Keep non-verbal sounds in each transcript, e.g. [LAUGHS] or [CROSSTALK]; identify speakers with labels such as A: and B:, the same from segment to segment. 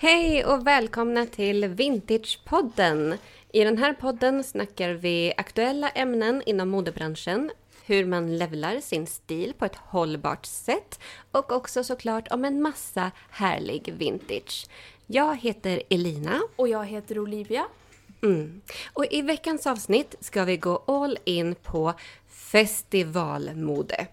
A: Hej och välkomna till Vintagepodden. I den här podden snackar vi aktuella ämnen inom modebranschen, hur man levlar sin stil på ett hållbart sätt och också såklart om en massa härlig vintage. Jag heter Elina.
B: Och jag heter Olivia.
A: Mm. Och i veckans avsnitt ska vi gå all in på festivalmode.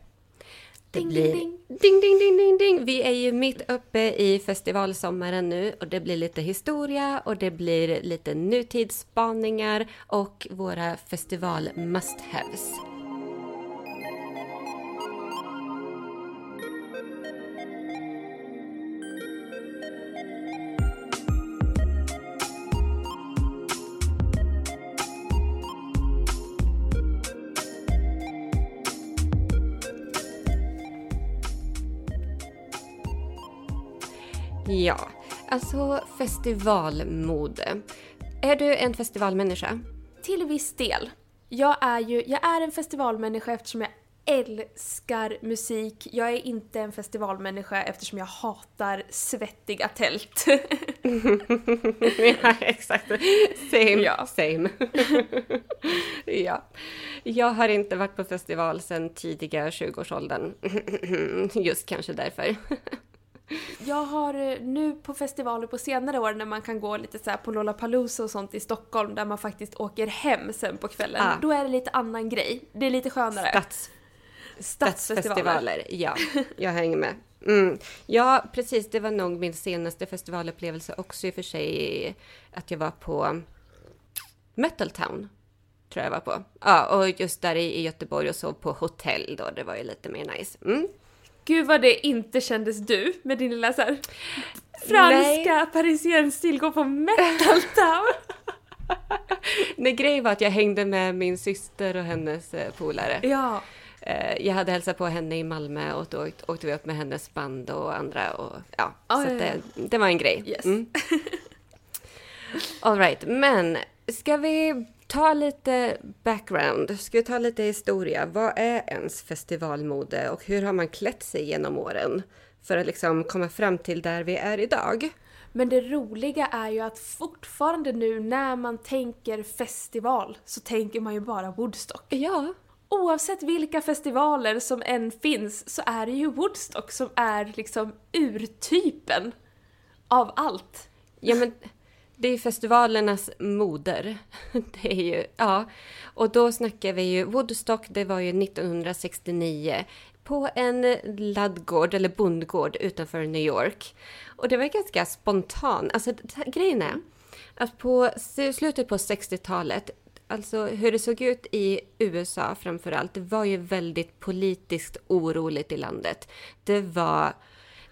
B: Ding,
A: blir...
B: ding,
A: ding, ding, ding, ding, ding. Vi är ju mitt uppe i festivalsommaren nu och det blir lite historia och det blir lite nutidsspaningar och våra festival must-haves. Ja, alltså festivalmode. Är du en festivalmänniska?
B: Till viss del. Jag är ju jag är en festivalmänniska eftersom jag älskar musik. Jag är inte en festivalmänniska eftersom jag hatar svettiga tält. [LAUGHS]
A: ja, exakt. Same,
B: Ja.
A: same. [LAUGHS] ja. Jag har inte varit på festival sedan tidiga 20-årsåldern. [LAUGHS] Just kanske därför.
B: Jag har eh, nu på festivaler på senare år när man kan gå lite så här på Lollapalooza och sånt i Stockholm där man faktiskt åker hem sen på kvällen.
A: Ah.
B: Då är det lite annan grej. Det är lite skönare.
A: Stats,
B: Stadsfestivaler.
A: Ja, jag hänger med. Mm. Ja, precis. Det var nog min senaste festivalupplevelse också i och för sig. Att jag var på Metal Town. Tror jag var på. Ja, och just där i Göteborg och så på hotell då. Det var ju lite mer nice. Mm.
B: Gud vad det inte kändes du med din lilla så här, franska parisienstil gå på metal town. [LAUGHS]
A: Nej, grejen var att jag hängde med min syster och hennes eh, polare.
B: Ja.
A: Eh, jag hade hälsat på henne i Malmö och då åkte, åkte vi upp med hennes band och andra. Och, ja,
B: Ah,
A: så
B: ja.
A: det, det var en grej.
B: Yes.
A: Mm. [LAUGHS] All right, men ska vi ta lite background? Ska vi ta lite historia? Vad är ens festivalmode och hur har man klätt sig genom åren för att liksom komma fram till där vi är idag?
B: Men det roliga är ju att fortfarande nu när man tänker festival så tänker man ju bara Woodstock.
A: Ja,
B: Oavsett vilka festivaler som än finns så är det ju Woodstock som är liksom urtypen av allt.
A: Ja, men det är festivalernas moder. [LAUGHS] Det är ju, ja. Och då snackar vi ju, Woodstock, det var ju 1969 på en laddgård, eller bondgård utanför New York. Och det var ganska spontant. Alltså grejen är att på slutet på 60-talet, alltså hur det såg ut i USA framför allt, det var ju väldigt politiskt oroligt i landet. Det var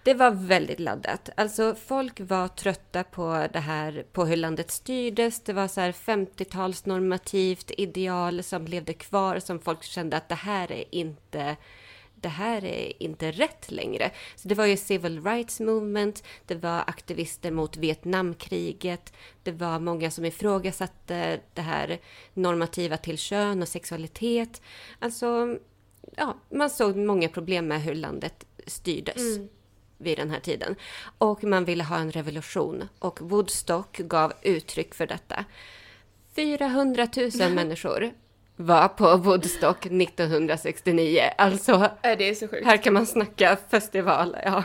A: det var väldigt laddat. Alltså folk var trötta på det här, på hur landet styrdes. Det var så här 50-talsnormativt ideal som levde kvar, som folk kände att det här är inte det här är inte rätt längre. Så det var ju civil rights movement, det var aktivister mot Vietnamkriget, det var många som ifrågasatte det här normativa till kön och sexualitet. Alltså, ja, man såg många problem med hur landet styrdes mm vid den här tiden. Och man ville ha en revolution och Woodstock gav uttryck för detta. 400 000 [LAUGHS] människor var på Woodstock 1969. Alltså,
B: det är så sjukt.
A: här kan man snacka festival. Ja.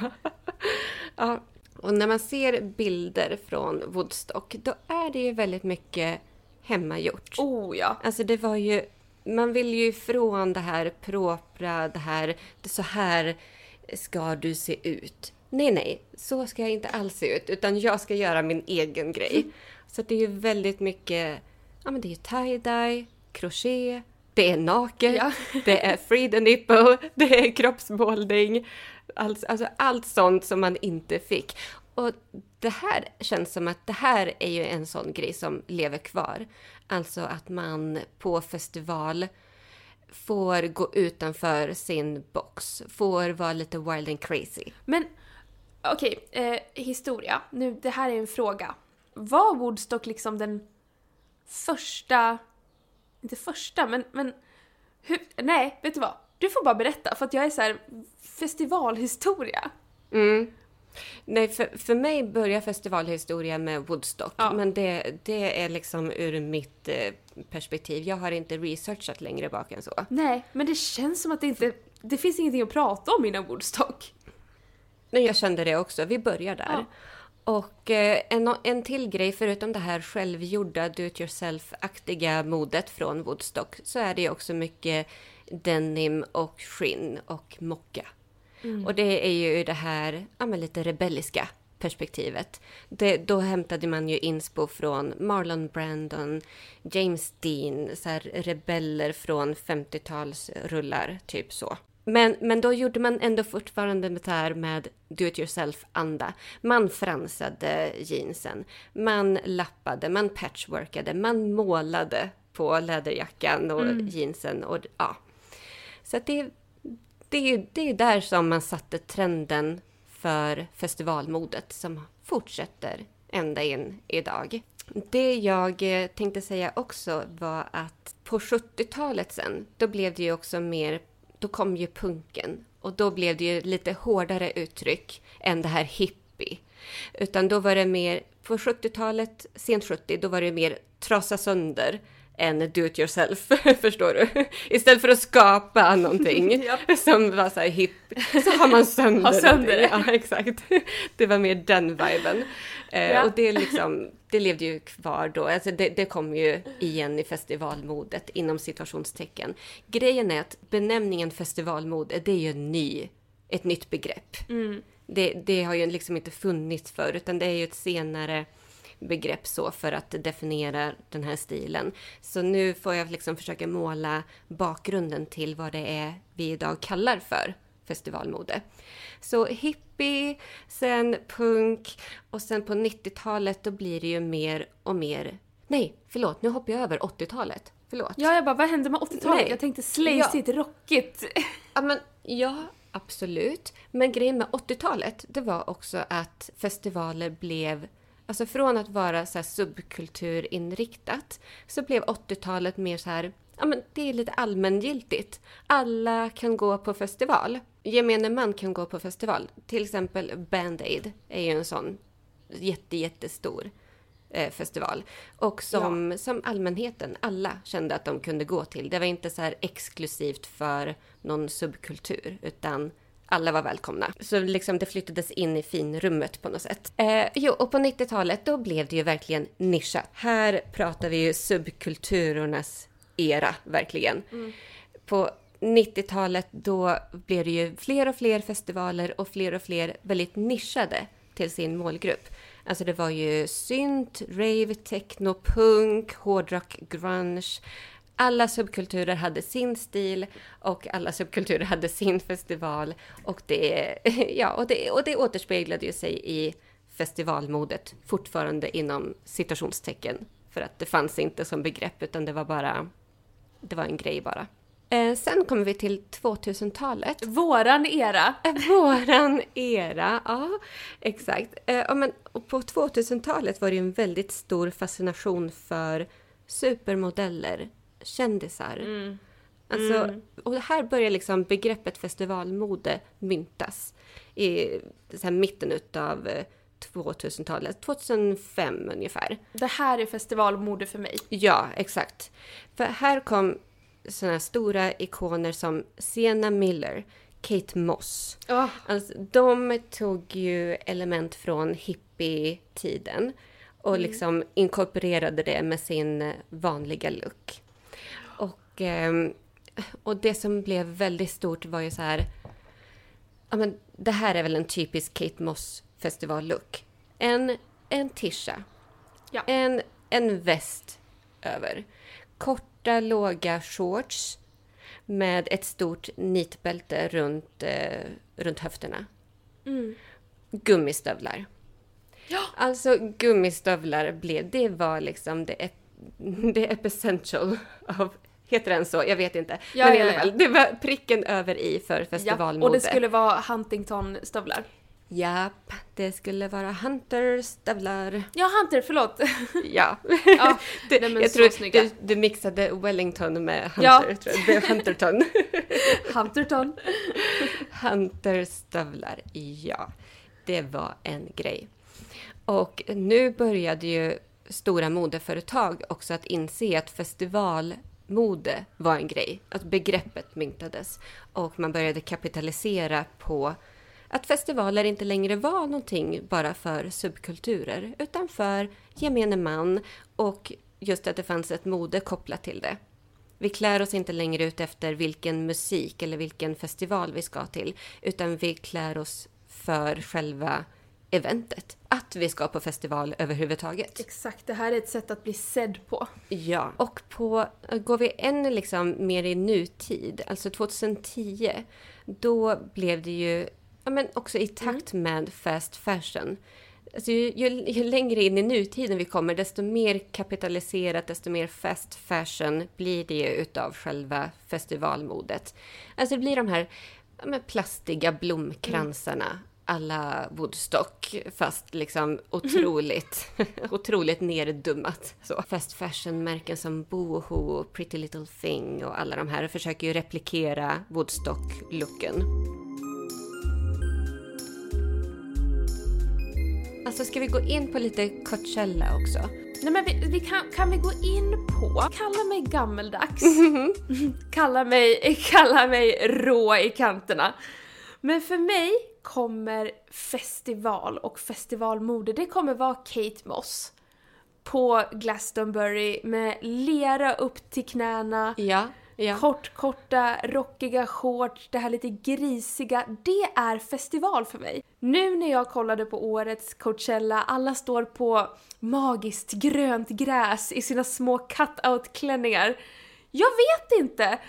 A: ja. Och när man ser bilder från Woodstock, då är det ju väldigt mycket hemmagjort.
B: Oh ja.
A: Alltså det var ju, man vill ju ifrån det här propra, det här, det så här ska du se ut. Nej, nej, så ska jag inte alls se ut, utan jag ska göra min egen grej. Så det är ju väldigt mycket, ja men det är tie-dye, crochet, det är naket,
B: Ja. [LAUGHS]
A: det är free the nipple, det är kroppsmålning. Alltså, alltså allt sånt som man inte fick. Och det här känns som att det här är ju en sån grej som lever kvar. Alltså att man på festival får gå utanför sin box, får vara lite wild and crazy.
B: Men okej, eh, historia. Nu, det här är en fråga. Var Woodstock liksom den första, inte första, men, men hur, nej, vet du vad? Du får bara berätta för att jag är så här festivalhistoria.
A: Mm. Nej, för, för mig börjar festivalhistoria med Woodstock.
B: Ja.
A: Men det, det är liksom ur mitt eh, perspektiv. Jag har inte researchat längre bak än så.
B: Nej, men det känns som att det inte... Det finns ingenting att prata om innan Woodstock.
A: Nej, jag kände det också. Vi börjar där.
B: Ja.
A: Och eh, en, en till grej, förutom det här självgjorda do it yourself-aktiga modet från Woodstock, så är det ju också mycket denim och skinn och mocka. Och det är ju det här ja, men lite rebelliska perspektivet. Det, då hämtade man ju inspo från Marlon Brandon, James Dean, så här rebeller från 50-talsrullar, typ så. Men, men då gjorde man ändå fortfarande det här med do it yourself-anda. Man fransade jeansen, man lappade, man patchworkade, man målade på läderjackan och jeansen och ja. Så det, det är ju det är där som man satte trenden för festivalmodet som fortsätter ända in idag. Det jag eh, tänkte säga också var att på 70-talet sen, då blev det ju också mer, då kom ju punken och då blev det ju lite hårdare uttryck än det här hippie. Utan då var det mer, på 70-talet, sent 70, då var det mer trasa sönder än do it yourself, [LAUGHS] förstår du? Istället för att skapa någonting [LAUGHS]
B: Ja.
A: som var så här hipp, så har man sönder
B: Ha sönder det.
A: Ja, exakt. Det var mer den viben. Eh,
B: Ja.
A: Och det, liksom, det levde ju kvar då. Alltså det, det kom ju igen i festivalmodet inom situationstecken. Grejen är att benämningen festivalmode, det är ju en ny, ett nytt begrepp.
B: Mm.
A: Det, det har ju liksom inte funnits förr, utan det är ju ett senare begrepp så för att definiera den här stilen. Så nu får jag liksom försöka måla bakgrunden till vad det är vi idag kallar för festivalmode. Så hippie, sen punk och sen på 90-talet då blir det ju mer och mer... Nej, förlåt, nu hoppar jag över 80-talet. Förlåt.
B: Ja, jag bara, vad hände med 80-talet?
A: Nej.
B: Jag tänkte slazigt, rockigt. [LAUGHS]
A: Ja, men, ja, absolut. Men grejen med 80-talet, det var också att festivaler blev... Alltså från att vara så här subkulturinriktat så blev 80-talet mer så här... Ja, men det är lite allmängiltigt. Alla kan gå på festival. Gemene man kan gå på festival. Till exempel Band Aid är ju en sån jätte, jättestor eh, festival. Och som, som allmänheten, alla kände att de kunde gå till. Det var inte så här exklusivt för någon subkultur, utan alla var välkomna. Så liksom det flyttades in i finrummet på något sätt. Eh, jo, och på 90-talet då blev det ju verkligen nischat. Här pratar vi ju subkulturernas era, verkligen. På 90-talet då blev det ju fler och fler festivaler och fler och fler väldigt nischade till sin målgrupp. Alltså det var ju synt, rave, techno, punk, hårdrock, grunge. Alla subkulturer hade sin stil och alla subkulturer hade sin festival. Och det, ja, och det, och det återspeglade ju sig i festivalmodet fortfarande inom citationstecken. För att det fanns inte som begrepp utan det var bara, det var en grej bara. Eh, sen kommer vi till 2000-talet.
B: Våran era.
A: Våran era, ja exakt. Eh, ja, men, och på 2000-talet var det en väldigt stor fascination för supermodeller, kändisar.
B: Mm.
A: Alltså, Och här börjar liksom begreppet festivalmode myntas i så här mitten utav eh, 2000-talet, 2005 ungefär.
B: Det här är festivalmode för mig.
A: Ja, exakt. För här kom här stora ikoner som Sienna Miller, Kate Moss.
B: Oh.
A: Alltså, de tog ju element från hippie-tiden och liksom inkorporerade det med sin eh, vanliga look. Och, ehm, och det som blev väldigt stort var ju så här... Ja, men det här är väl en typisk Kate Moss festivallook. En, en tisha.
B: Ja.
A: En, en väst över. Korta, låga shorts med ett stort nitbälte runt, eh, runt höfterna.
B: Mm.
A: Gummistövlar.
B: Ja.
A: Alltså gummistövlar blev, det var liksom det, [LAUGHS] det epicentral av, heter den så? Jag vet inte.
B: Ja,
A: Men i
B: ja,
A: alla
B: ja.
A: fall, det var pricken över i för
B: Ja.
A: festivalmode.
B: Och det skulle vara Huntington-stövlar.
A: Japp, det skulle vara Hunter-stövlar.
B: Ja, Hunter, förlåt.
A: Ja. [LAUGHS]
B: Ja, [LAUGHS]
A: det,
B: nej,
A: jag tror du, du mixade Wellington med Hunter.
B: Ja.
A: Tror jag. Det Hunterton. [LAUGHS]
B: Hunterton.
A: Hunter-stövlar, ja. Det var en grej. Och nu började ju stora modeföretag också att inse att Mode var en grej. Att begreppet myntades. Och man började kapitalisera på att festivaler inte längre var någonting bara för subkulturer, utan för gemene man och just att det fanns ett mode kopplat till det. Vi klär oss inte längre ut efter vilken musik eller vilken festival vi ska till, utan vi klär oss för själva eventet. Att vi ska på festival överhuvudtaget.
B: Exakt, det här är ett sätt att bli sedd på.
A: Ja, och på, går vi än liksom mer i nutid, alltså 2010, då blev det ju ja, men också i takt med fast fashion. Alltså ju, ju, ju, längre in i nutiden vi kommer, desto mer kapitaliserat, desto mer fast fashion blir det ju utav själva festivalmodet. Alltså det blir de här ja, plastiga blomkransarna mm. Alla Woodstock, fast liksom otroligt, [LAUGHS] otroligt neddummat. Så. Fast fashion-märken som Boohoo, Pretty Little Thing och alla de här försöker ju replikera Woodstock-looken. Alltså ska vi gå in på lite Coachella också?
B: Nej men vi, vi kan, kan vi gå in på, kalla mig gammeldags, [LAUGHS] kalla, mig, kalla mig rå i kanterna. Men för mig kommer festival och festivalmode, det kommer vara Kate Moss på Glastonbury med lera upp till knäna.
A: Ja. Ja.
B: Kortkorta, rockiga shorts, det här lite grisiga. Det är festival för mig. Nu när jag kollade på årets Coachella, alla står på magiskt grönt gräs i sina små cut-out-klänningar. Jag vet inte!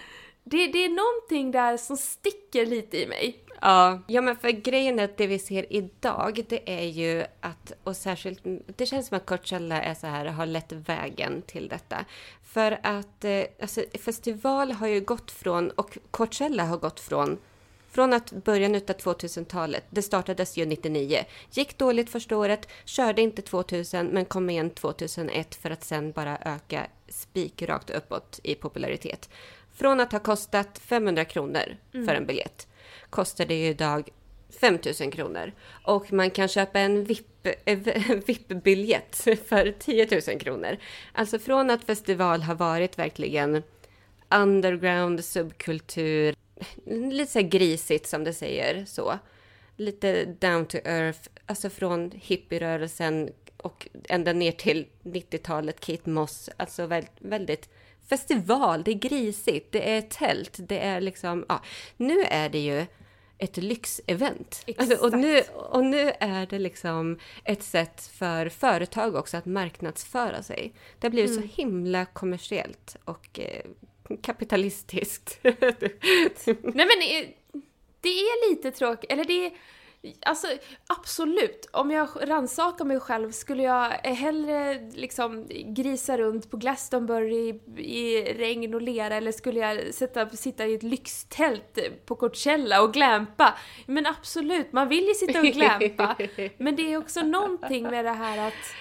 B: Det, det är någonting där som sticker lite i mig.
A: Ja, ja men för grejen är att det vi ser idag, det är ju att, och särskilt, det känns som att Coachella är så här, har lett vägen till detta. För att, eh, alltså festival har ju gått från, och Coachella har gått från, från att början av 2000-talet, det startades ju 99, gick dåligt första året, körde inte 2000 men kom igen 2001 för att sen bara öka spikrakt uppåt i popularitet. Från att ha kostat 500 kronor mm. för en biljett kostar det ju idag 5 000 kronor. Och man kan köpa en VIP-biljett eh, [LAUGHS] för 10 000 kronor. Alltså från att festival har varit verkligen underground, subkultur, lite så grisigt som det säger så. Lite down to earth, alltså från hippierörelsen och ända ner till 90-talet, Kate Moss, alltså väldigt festival, det är grisigt, det är tält, det är liksom, ja. Nu är det ju ett lyxevent. Alltså, och, nu, och nu är det liksom ett sätt för företag också att marknadsföra sig. Det har blivit mm. så himla kommersiellt och eh, kapitalistiskt.
B: Nej men det är lite tråkigt, eller det är Alltså absolut, om jag rannsakar mig själv skulle jag hellre liksom grisa runt på Glastonbury i, i regn och lera eller skulle jag sätta, sitta i ett lyxtält på Coachella och glampa? Men absolut, man vill ju sitta och glampa. [LAUGHS] men det är också någonting med det här att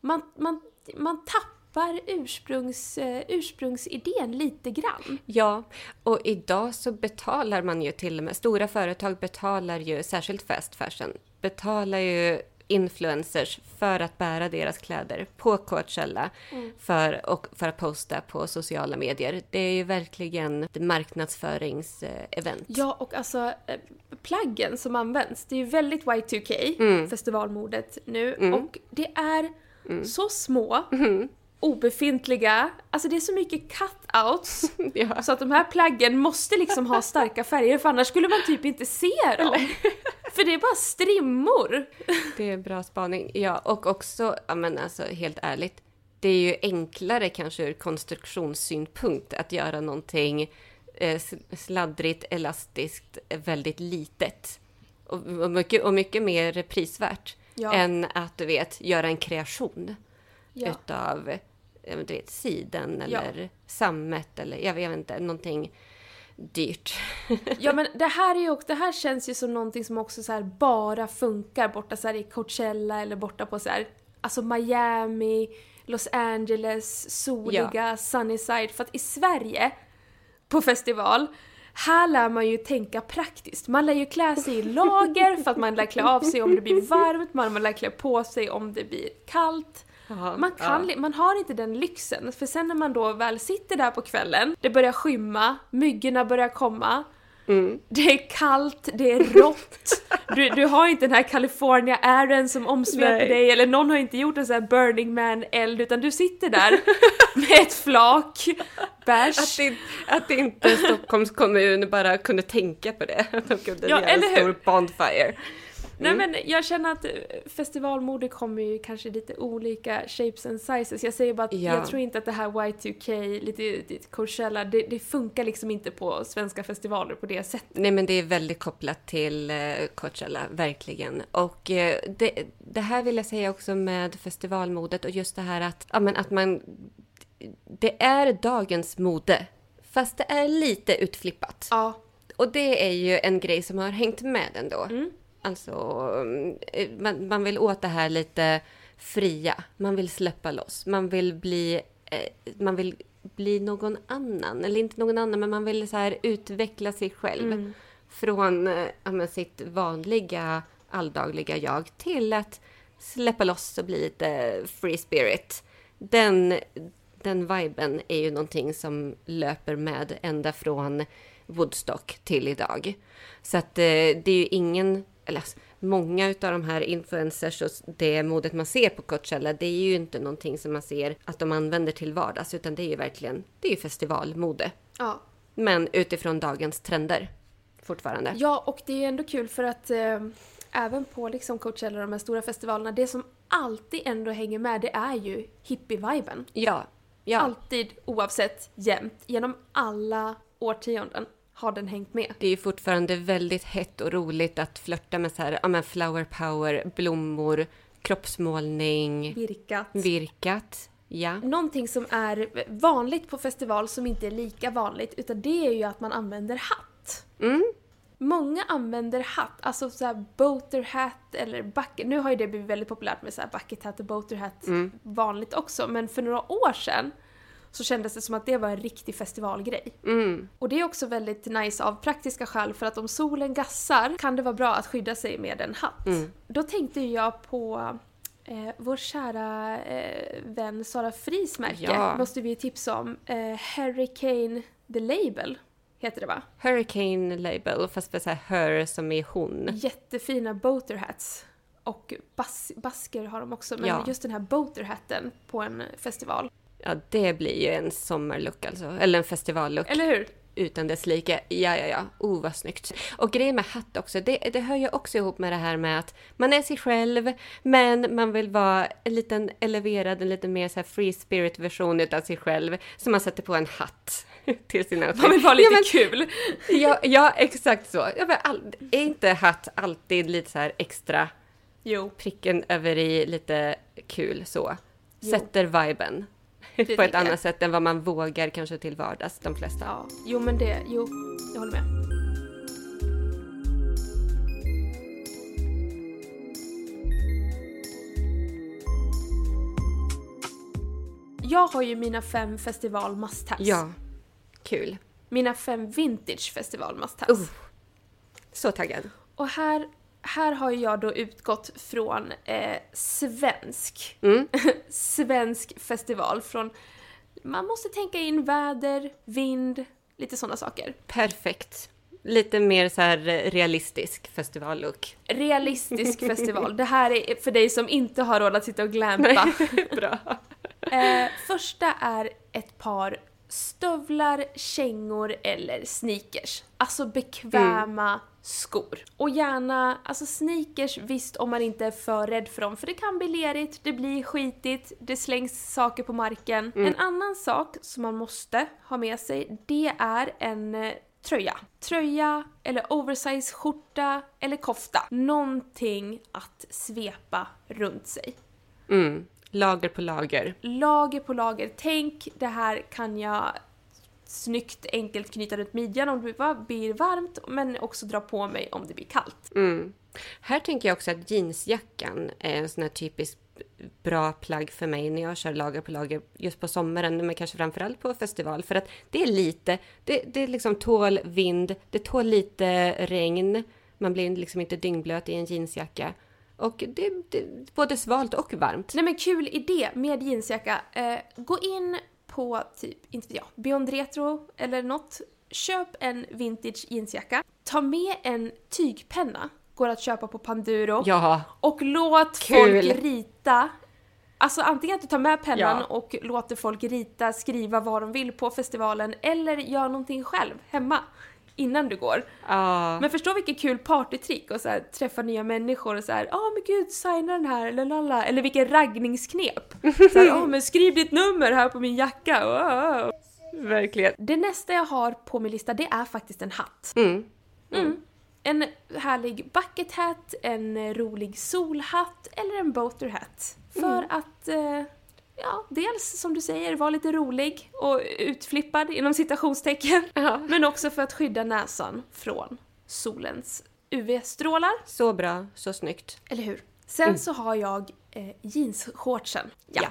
B: man, man, man tappar tappar ursprungs, eh, ursprungsidén lite grann.
A: Ja, och idag så betalar man ju till och med, stora företag betalar ju, särskilt fast fashion, betalar ju influencers för att bära deras kläder på Coachella mm. för, och för att posta på sociala medier. Det är ju verkligen ett marknadsföringsevent.
B: Ja, och alltså eh, plaggen som används, det är ju väldigt Y2K, mm. festivalmodet nu, mm. och det är mm. så små mm obefintliga, alltså det är så mycket cutouts [LAUGHS] ja. så att de här plaggen måste liksom ha starka färger för annars skulle man typ inte se dem. [LAUGHS] för det är bara strimmor.
A: det är bra spaning. Ja, och också, ja men alltså helt ärligt, det är ju enklare kanske ur konstruktionssynpunkt att göra någonting eh, sladdrigt, elastiskt, väldigt litet. Och, och, mycket, och mycket mer prisvärt ja. än att du vet, göra en kreation ja. utav du vet, siden eller ja. sammet eller jag vet inte, någonting dyrt. [LAUGHS]
B: ja men det här är ju också, det här känns ju som någonting som också så bara funkar borta så i Coachella eller borta på så här, alltså Miami, Los Angeles, soliga, ja. Sunnyside. För att i Sverige, på festival, Här lär man ju tänka praktiskt. Man lär ju klä sig i lager för att man lär klä av sig om det blir varmt, man lär klä på sig om det blir kallt.
A: Jaha,
B: Man, kan, man har inte den lyxen, för sen när man då väl sitter där på kvällen, det börjar skymma, myggorna börjar komma,
A: Mm.
B: det är kallt, det är rått, [LAUGHS] du, du har inte den här California airen som omsveper
A: Nej.
B: dig, eller någon har inte gjort en sån här Burning Man-eld, utan du sitter där [LAUGHS] med ett flak bärs.
A: Att, det, att inte Stockholms kommun bara kunde tänka på det. Att [LAUGHS] de kunde
B: Ja,
A: göra
B: eller
A: en stor
B: hur?
A: bonfire.
B: Nej
A: Mm.
B: men jag känner att eh, festivalmode kommer ju kanske lite olika shapes and sizes. Jag säger bara att
A: Ja.
B: jag tror inte att det här Y2K, lite, lite Coachella, det, det funkar liksom inte på svenska festivaler på det sättet.
A: Nej men det är väldigt kopplat till eh, Coachella, verkligen. Och eh, det, det här vill jag säga också med festivalmodet och just det här att, ja, men att man... Det är dagens mode, fast det är lite utflippat.
B: Ja.
A: Och det är ju en grej som har hängt med ändå.
B: Mm.
A: Alltså, eh, man, man vill åt det här lite fria. Man vill släppa loss. Man vill bli, eh, man vill bli någon annan. Eller inte någon annan, men man vill så här utveckla sig själv.
B: Mm.
A: Från eh, sitt vanliga alldagliga jag till att släppa loss och bli lite free spirit. Den, den viben är ju någonting som löper med ända från Woodstock till idag. Så att eh, det är ju ingen, eller många utav de här influencers och det modet man ser på Coachella, det är ju inte någonting som man ser att de använder till vardags, utan det är ju verkligen, det är ju festivalmode.
B: Ja.
A: Men utifrån dagens trender fortfarande.
B: ja, och det är ändå kul för att eh, även på liksom Coachella och de här stora festivalerna, det som alltid ändå hänger med det är ju hippie-viben.
A: Ja, ja.
B: Alltid, oavsett, jämt, genom alla årtionden har den hängt med.
A: Det är ju fortfarande väldigt hett och roligt att flörta med så här, ja men flower power, blommor, kroppsmålning,
B: Virkat.
A: virkat. Ja.
B: Någonting som är vanligt på festival som inte är lika vanligt utan det är ju att man använder hatt.
A: Mm.
B: Många använder hatt, alltså såhär boater hat eller bucket. Nu har ju det blivit väldigt populärt med såhär bucket hat och boater hat
A: Mm.
B: vanligt också men för några år sedan så kändes det som att det var en riktig festivalgrej.
A: Mm.
B: Och det är också väldigt nice av praktiska skäl för att om solen gassar kan det vara bra att skydda sig med en hatt.
A: Mm.
B: Då tänkte jag på eh, vår kära eh, vän Sara Fris märke,
A: Ja.
B: måste vi tipsa om. Eh, Hurricane The Label heter det va?
A: Hurricane label, fast så här her som är hon.
B: Jättefina boater hats. Och bas- basker har de också, men
A: Ja.
B: just den här boater hatten på en festival.
A: Ja, det blir ju en sommarlook alltså. Eller en festivallook.
B: Eller hur?
A: Utan dess like. Ja, ja, ja. Oh, vad snyggt. Och grejen med hatt också, det, det hör ju också ihop med det här med att man är sig själv, men man vill vara en liten eleverad, en lite mer så här free spirit version utav sig själv. Så man sätter på en hatt [LAUGHS] till sin outfit.
B: Man vill vara lite
A: ja, men,
B: kul.
A: ja, ja, exakt så. Ja, men all, är inte hatt alltid lite så här extra
B: Jo.
A: pricken över i lite kul så?
B: Jo.
A: Sätter viben. På ett
B: jag.
A: annat sätt än vad man vågar kanske till vardags, de flesta.
B: Ja, jo men det, jo, jag håller med. Jag har ju mina fem festival must-haves.
A: Ja, kul.
B: Mina fem vintage festival must-haves.
A: Uh, så taggad.
B: Och här, här har jag då utgått från eh, svensk.
A: Mm. [LAUGHS]
B: svensk festival. Från, man måste tänka in väder, vind, lite sådana saker.
A: Perfekt. Lite mer så här eh, realistisk festivallook.
B: Realistisk [LAUGHS] festival. Det här är för dig som inte har råd att sitta och glampa. [LAUGHS]
A: Bra.
B: Eh, första är ett par stövlar, kängor eller sneakers. Alltså bekväma skor. Och gärna, alltså sneakers visst om man inte är för rädd för dem för det kan bli lerigt, det blir skitigt, det slängs saker på marken. En annan sak som man måste ha med sig det är en eh, tröja. Tröja eller oversize skjorta eller kofta. Någonting att svepa runt sig.
A: Mm. Lager på lager.
B: lager på lager. Tänk, det här kan jag snyggt, enkelt knyta runt midjan om det blir varmt, men också dra på mig om det blir kallt.
A: Mm. Här tänker jag också att jeansjackan är en sån här typisk bra plagg för mig när jag kör lager på lager just på sommaren, men kanske framförallt på festival. För att det är lite, det, det liksom tål vind, det tål lite regn. Man blir liksom inte dyngblöt i en jeansjacka. Och det, det är både svalt och varmt.
B: Nej men kul idé med jeansjacka. Eh, gå in på typ, inte vet jag, Beyond Retro eller något. Köp en vintage jeansjacka. Ta med en tygpenna. Går att köpa på Panduro.
A: Ja,
B: Och låt
A: Kul.
B: folk rita. Alltså antingen att du tar med pennan
A: Ja.
B: och låter folk rita, skriva vad de vill på festivalen eller gör någonting själv hemma innan du går.
A: ja.
B: Men förstå vilket kul partytrick och så här, träffa nya människor och så här, ja men gud signa den här eller lalla eller vilken raggningsknep. Så här, ja men skriv ditt nummer här på min jacka. Wow.
A: verkligen.
B: Det nästa jag har på min lista det är faktiskt en hatt.
A: Mm.
B: Mm. En härlig bucket hat, en rolig solhatt eller en boater hat. För att, eh, ja, dels som du säger vara lite rolig och utflippad inom citationstecken.
A: Ja.
B: Men också för att skydda näsan från solens UV-strålar.
A: Så bra, så snyggt.
B: Eller hur? Sen så har jag eh, jeansshortsen. Ja.
A: Ja.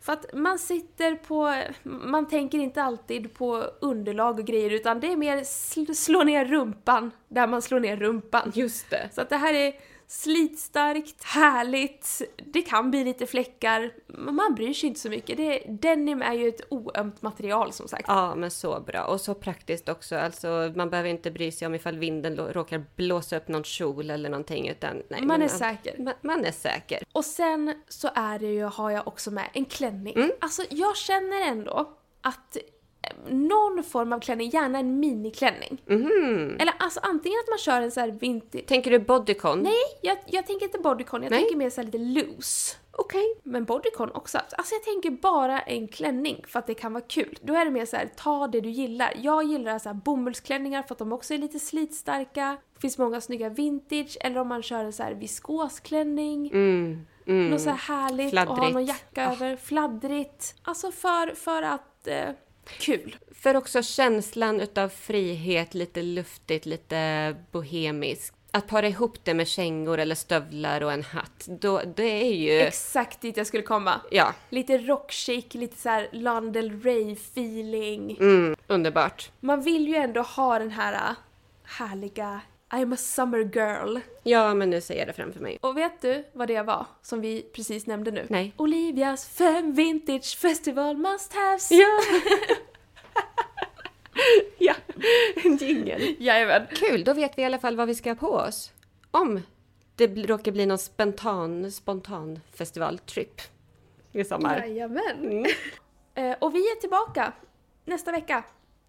B: För att man sitter på, man tänker inte alltid på underlag och grejer utan det är mer sl- slå ner rumpan där man slår ner rumpan.
A: Just det.
B: Så att det här är slitstarkt, härligt, det kan bli lite fläckar, men man bryr sig inte så mycket. Det, denim är ju ett oömt material som sagt.
A: Ja, men så bra. Och så praktiskt också. Alltså, man behöver inte bry sig om ifall vinden råkar blåsa upp någon kjol eller någonting. Utan, nej,
B: Man
A: men
B: är säker.
A: Man, man är säker.
B: Och sen så är det ju, har jag också med en klänning.
A: Mm.
B: Alltså jag känner ändå att någon form av klänning, gärna en miniklänning.
A: Mhm.
B: Eller alltså antingen att man kör en så här vintage...
A: Tänker du bodycon?
B: Nej, jag, jag tänker inte bodycon, jag
A: Nej.
B: tänker mer så här lite loose.
A: Okej.
B: Men bodycon också. Alltså jag tänker bara en klänning för att det kan vara kul. Då är det mer så här, ta det du gillar. Jag gillar så här bomullsklänningar för att de också är lite slitstarka. Det finns många snygga vintage, eller om man kör en så här viskosklänning.
A: Mm. Mm.
B: Något så här härligt och ha någon
A: Fladdrigt.
B: jacka över. Fladdrigt. Alltså för, för att... Eh, kul.
A: För också känslan utav frihet, lite luftigt, lite bohemiskt. Att para ihop det med kängor eller stövlar och en hatt, då, det är ju...
B: Exakt dit jag skulle komma.
A: ja,
B: Lite rockchic, lite så här Lana Del Rey-feeling.
A: mm, underbart.
B: Man vill ju ändå ha den här äh, härliga I'm a summer girl.
A: Ja, men nu ser jag det framför mig.
B: Och vet du vad det var som vi precis nämnde nu?
A: Nej.
B: Olivias fem vintage festival must-haves.
A: Ja! [LAUGHS] ja, en jingel.
B: Jajamän.
A: Kul, då vet vi i alla fall vad vi ska ha på oss. Om det råkar bli någon spontan, spontan festivaltrip i sommar.
B: Jajamän.
A: Mm.
B: Eh, och vi är tillbaka nästa vecka.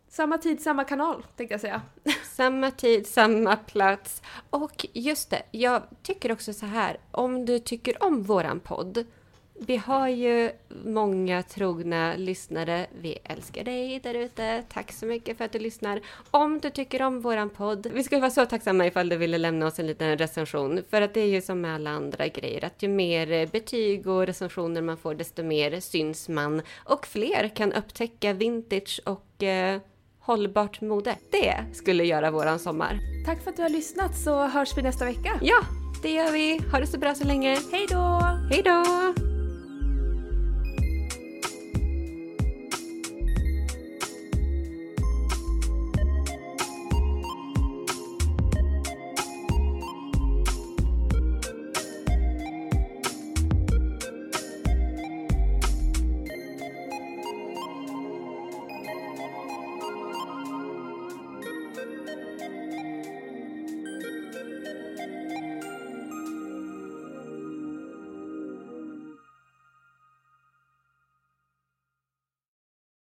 B: Samma tid, samma kanal tänkte jag säga. [LAUGHS]
A: Samma tid, samma plats. Och just det, jag tycker också så här. Om du tycker om våran podd. Vi har ju många trogna lyssnare. Vi älskar dig där ute. Tack så mycket för att du lyssnar. Om du tycker om våran podd. Vi skulle vara så tacksamma ifall du ville lämna oss en liten recension. För att det är ju som med alla andra grejer. Att ju mer betyg och recensioner man får, desto mer syns man. Och fler kan upptäcka vintage och eh, hållbart mode. Det skulle göra våran sommar.
B: Tack för att du har lyssnat så hörs vi nästa vecka.
A: Ja, det gör vi. Ha det så bra så länge.
B: Hej då!
A: Hej då!